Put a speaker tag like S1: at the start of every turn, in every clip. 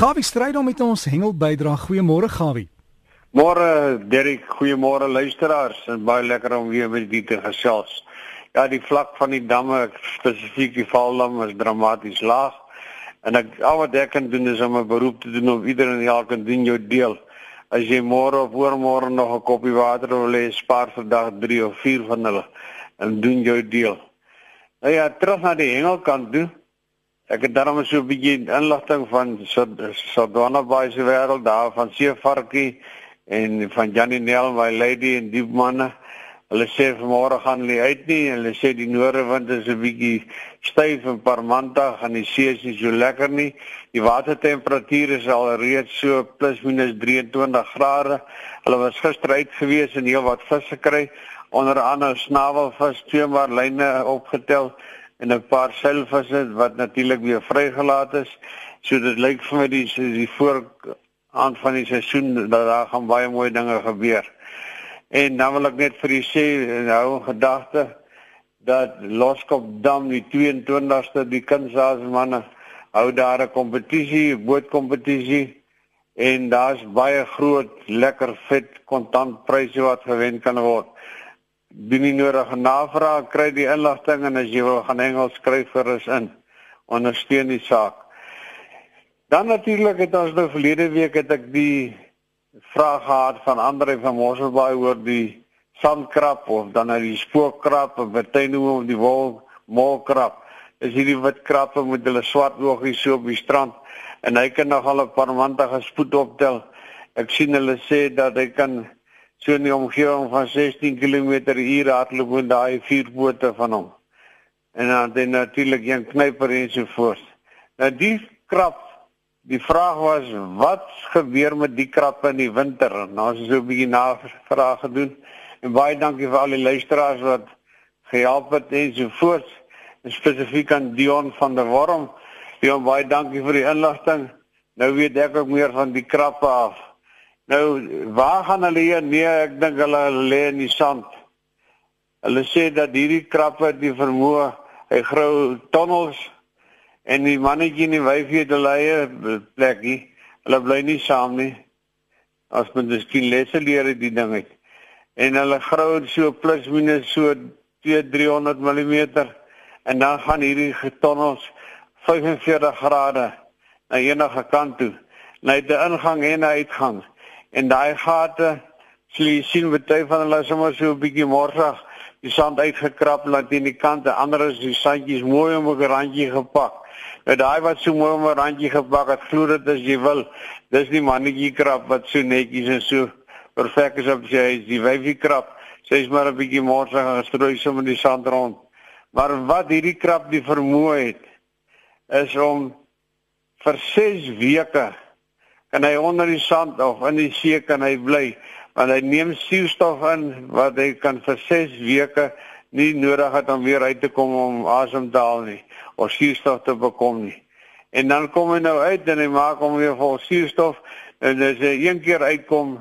S1: Gawie stryd om met ons hengel bydra. Goeiemôre Gawie.
S2: Môre Derek, goeiemôre luisteraars en baie lekker om weer met julle te gesels. Ja, die vlak van die damme, spesifiek die Valdam is dramaties laag. En ek al wat ek kan doen is om 'n beroep te doen om iedereen en elkeen doen jou deel. As jy môre of oormôre nog 'n koppie water wil hê, spaar vandag 3 of 4 van hulle en doen jou deel. Nou ja, terug na die hengelkant toe. Ek het daarom so 'n bietjie inligting van Sodwana Bay se wêreld daar van Seevarkie en van Janie Nel my lady en diep manne. Hulle sê vanmôre gaan hulle uit nie. Hulle sê die noordewind is 'n bietjie styf en parmantig en die see is nie so lekker nie. Die watertemperatuur is al reeds so plus minus 23 grade. Hulle was gister uit gewees en heel wat visse kry onder andere snavelvis, twee maar lyne opgetel en 'n paar selfvisse wat natuurlik weer vrygelaat is. So dit lyk vir my die die voor aan van die seisoen dat daar gaan baie mooi dinge gebeur. En dan wil ek net vir u sê nou 'n gedagte dat Loskop Dam die 22ste die kunsaas manne hou daar 'n kompetisie, bootkompetisie en daar's baie groot lekker vet kontantpryse wat gewen kan word doen nie nodige navraag kry die inligting en as jy wil gaan Engels skryf vir ons in ondersteun die saak. Dan natuurlik het ons nou verlede week het ek die vraag gehad van Andre van Mosselbaai oor die sandkrap of dan nou die spookkrap of hy noem of die wol molkrap. Is hierdie wit krappe met hulle swart oogies so op die strand en hy kan nog al 'n paar maande gespoed optel. Ek sien hulle sê dat hy kan so in die omgewing van 16 km/h hardloop met daai vier bote van hom. En dan dan natuurlik een knyper en so voort. Nou die krap, die vraag was wat gebeur met die krappe in die winter? Nou as ons so 'n bietjie navraag gedoen en baie dankie vir al die luisteraars wat gehelp het en so voort. Spesifiek aan Dion van der Worm. Dion baie dankie vir die inligting. Nou weet ek ook meer van die krappe af. Nou, waar gaan hulle hier? Nee, ek dink hulle lê in die sand. Hulle sê dat hierdie krappe die vermoë, hy grou tonnels en die mannetjie en die wyfie het hulle eie plekkie. Hulle bly nie saam nie. As men miskien lesse leer die ding uit. En hulle grou so plus minus so 2-300 mm en dan gaan hierdie tonnels 45 grade na enige kant toe. Net 'n ingang en 'n uitgang en daai gate sal jy sien baie van hulle sommer so 'n bietjie morsig die sand uitgekrap laat in die kante ander is die sandjies mooi om 'n randjie gepak. Nou daai wat so mooi om 'n randjie gepak het glo dit as jy wil dis die mannetjie krap wat so netjies en so perfek is op sy is die wyfie krap sy's maar 'n bietjie morsig en strooi sommer die sand rond. Maar wat hierdie krap die vermoë het is om vir 6 weke kan hy onder die sand of in die see kan hy bly want hy neem suurstof in wat hy kan vir 6 weke nie nodig het om weer uit te kom om asem te haal nie of suurstof te bekom nie. En dan kom hy nou uit en hy maak hom weer vol suurstof en as hy een keer uitkom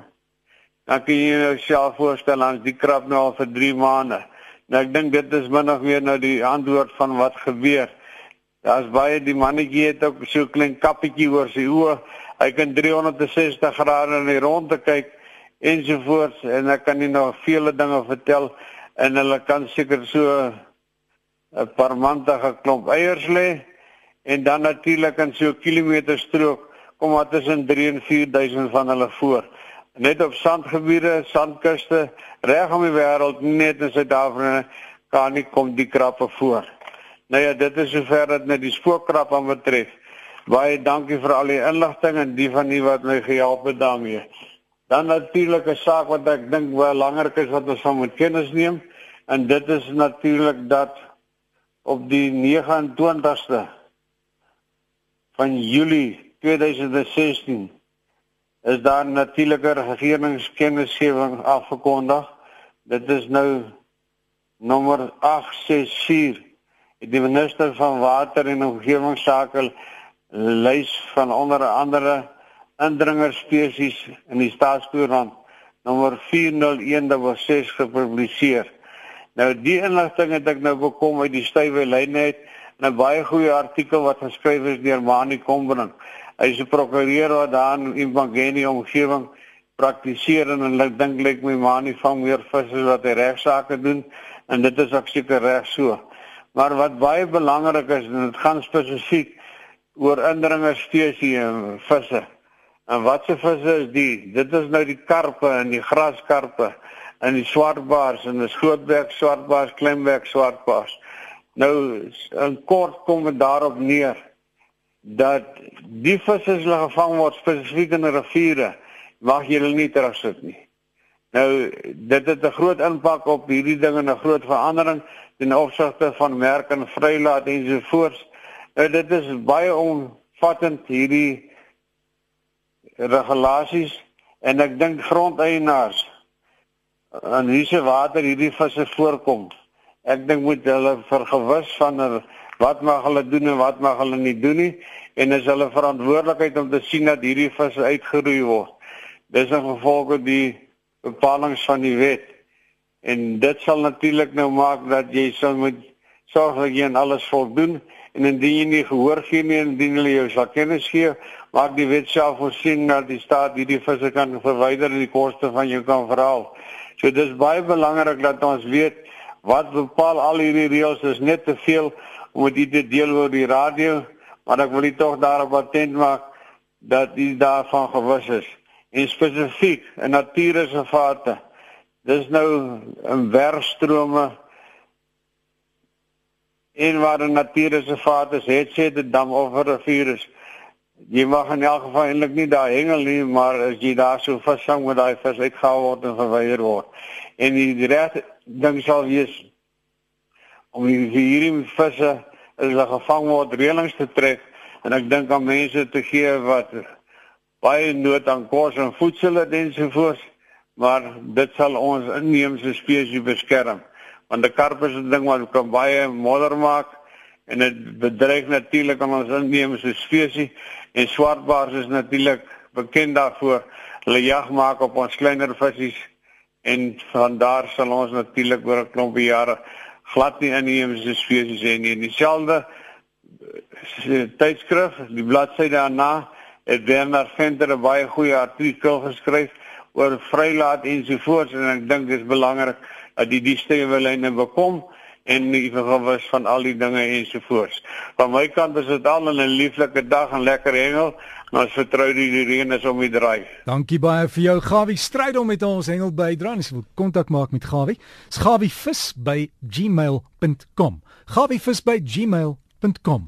S2: dan kan jy jouself voorstel as die krap nou al vir 3 maande. Nou ek dink dit is min of meer nou die antwoord van wat gebeur. Daar's baie die mannetjie het ook so klein kappietjie oor sy oë hy kan 360 grade in die rondte kyk ensovoorts en ek kan nie nog vele dinge vertel en hulle kan seker so 'n paar maande geklomp eiers lê en dan natuurlik in so 'n kilometer strook kom wat tussen 3 en 4000 van hulle voor. Net op sandgebiede sandkuste reg om die wêreld net in Suid-Afrika kan nie kom die krappe voor. Nou ja dit is sover dat net die spookkrap aan betref Baie dankie vir al die inligting en die van u wat my gehelp het daarmee. Dan natuurlik 'n saak wat ek dink baie belangrik is wat ons moet kennis neem en dit is natuurlik dat op die 29ste van Julie 2016 is daar natuurlike regeringskennisgewing afgekondig. Dit is nou nommer 864 die minister van water en omgewingsake lys van onder andere indringer spesies in die staatskoerant nommer 40116 gepubliseer. Nou die inligting het ek nou bekom uit die stywe lyne uit 'n baie goeie artikel wat geskryf is deur Mani Kombrink. Hy's 'n prokureur wat daar in Impangeni omgewing praktiseer en ek dink lyk my ma nie vang meer visse wat hy regsaake doen en dit is ook seker reg so. Maar wat baie belangrik is en dit gaan spesifiek oor indringer spesies visse. En wat se visse is die? Dit is nou die karpe en die graskarpe en die swartbaars en die grootbek swartbaars, kleinbek swartbaars. Nou in kort kom dit daarop neer dat die visse wat gevang word spesifiek in riviere mag jy hulle nie terugsit nie. Nou dit het 'n groot impak op hierdie ding en 'n groot verandering ten opsigte van merk en vrylaat en. Nou dit is baie omvattend hierdie regulasies en ek dink grondeienaars aan hierdie water hierdie visse voorkom. Ek dink moet hulle vergewis van wat mag hulle doen en wat mag hulle nie doen nie en is hulle verantwoordelikheid om te sien dat hierdie visse uitgeroei word. Dis 'n gevolg die bepalinge van die wet. En dit sal natuurlik nou maak dat jy sal moet sorg dat jy alles voldoen en indien jy nie gehoor gee nie en indien hulle jou sal kennis gee, maak die wet self voorsien dat die staat hierdie visse kan verwyder en die koste van jou kan verhaal. So dis baie belangrik dat ons weet wat bepaal al hierdie reëls is net te veel om dit te deel oor die radio, maar ek wil dit tog daarop attent maak dat dit daarvan gewis is. En spesifiek in natuurreservate. Dis nou 'n werfstrome en waar 'n natuurreservaat is, het sê dit dam of 'n rivier is. Jy mag in elk geval eintlik nie daar hengel nie, maar as jy daar so visvang met daai vis uitgehaal word en verwyder word. En die reg ding sal wees om hierdie visse as hulle gevang word reëlings te trek en ek dink aan mense te gee wat baie nood aan kos en voedsel het ensovoorts, maar dit sal ons inheemse spesies beskerm want 'n karp is 'n ding wat kan baie modder maak en dit bedreig natuurlik aan ons inheemse spesies en swartbaars is natuurlik bekend daarvoor. Hulle jag maak op ons kleiner visse en van daar sal ons natuurlik oor 'n klompie jare glad nie inheemse spesies hê nie. Dieselfde eh, tydskrif die bladsy daarna het Werner Venter baie goeie artikel geskryf oor vrylaat ensovoorts en ek dink dit is belangrik dat die die stewelyne bekom en die vergewis van al die dinge ensovoorts. Van my kant is dit al 'n lieflike dag en lekker hengel. Ons vertrou die, die reën is om die draai.
S1: Dankie baie vir jou Gawie stryd om met ons hengel bydra. As jy wil kontak maak met Gawie, is gawievis by gmail.com. gawievis by gmail.com